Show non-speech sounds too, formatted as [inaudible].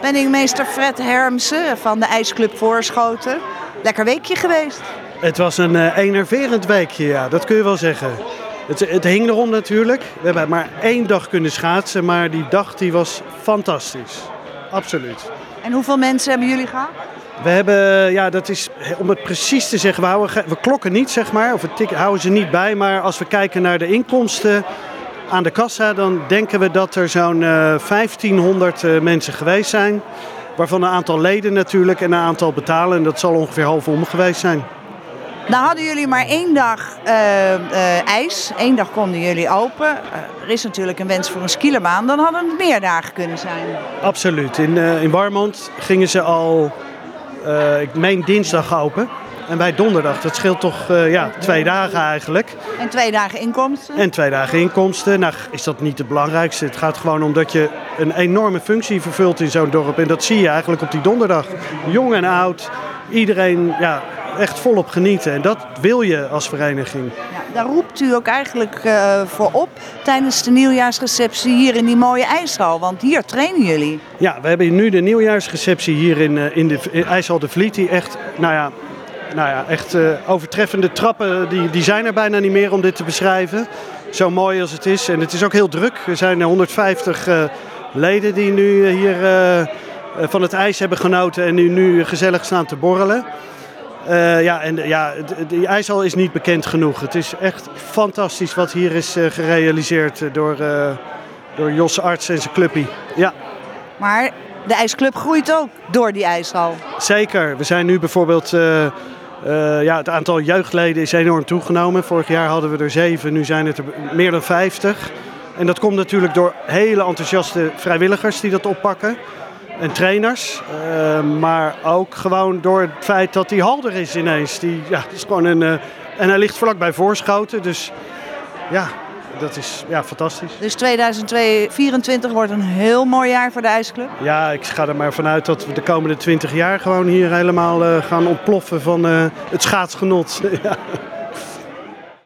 Penningmeester Fred Hermsen van de IJsclub Voorschoten. Lekker weekje geweest. Het was een uh, enerverend weekje, ja, dat kun je wel zeggen. Het, het hing erom natuurlijk. We hebben maar één dag kunnen schaatsen, maar die dag die was fantastisch. Absoluut. En hoeveel mensen hebben jullie gehad? We hebben, ja, dat is om het precies te zeggen, we, houden, we klokken niet, zeg maar, of we houden ze niet bij. Maar als we kijken naar de inkomsten aan de kassa, dan denken we dat er zo'n uh, 1500 uh, mensen geweest zijn. Waarvan een aantal leden natuurlijk en een aantal betalen. En dat zal ongeveer half om geweest zijn. Nou hadden jullie maar één dag uh, uh, ijs. Eén dag konden jullie open. Uh, er is natuurlijk een wens voor een skierbaan. Dan hadden het meer dagen kunnen zijn. Absoluut. In, in Warmond gingen ze al, ik meen dinsdag open. En bij donderdag, dat scheelt toch ja, twee dagen eigenlijk. En twee dagen inkomsten? En twee dagen inkomsten. Nou is dat niet het belangrijkste. Het gaat gewoon om dat je een enorme functie vervult in zo'n dorp. En dat zie je eigenlijk op die donderdag. Jong en oud, iedereen ja, echt volop genieten. En dat wil je als vereniging. Ja, daar roept u ook eigenlijk uh, voor op tijdens de nieuwjaarsreceptie hier in die mooie ijshal. Want hier trainen jullie. Ja, we hebben nu de nieuwjaarsreceptie hier in, uh, in de in ijshal de Vliet. Die echt, nou ja, nou ja, echt uh, overtreffende trappen, die, die zijn er bijna niet meer om dit te beschrijven. Zo mooi als het is. En het is ook heel druk. Er zijn 150 leden die nu hier van het ijs hebben genoten en nu, nu gezellig staan te borrelen. Uh, ja, en ja, die ijshal is niet bekend genoeg. Het is echt fantastisch wat hier is gerealiseerd door, uh, door Jos Arts en zijn clubpie. Ja. Maar de ijsclub groeit ook door die ijshal. Zeker. We zijn nu bijvoorbeeld... ja, het aantal jeugdleden is enorm toegenomen. Vorig jaar hadden we er zeven, nu zijn het er meer dan 50. En dat komt natuurlijk door hele enthousiaste vrijwilligers die dat oppakken en trainers. Uh, maar ook gewoon door het feit dat die hal er is ineens. Die, ja, is gewoon een, en hij ligt vlakbij Voorschoten. Dus ja, dat is ja, fantastisch. Dus 2024 wordt een heel mooi jaar voor de IJsclub? Ja, ik ga er maar vanuit dat we de komende 20 jaar gewoon hier helemaal uh, gaan ontploffen van het schaatsgenot. [laughs] ja.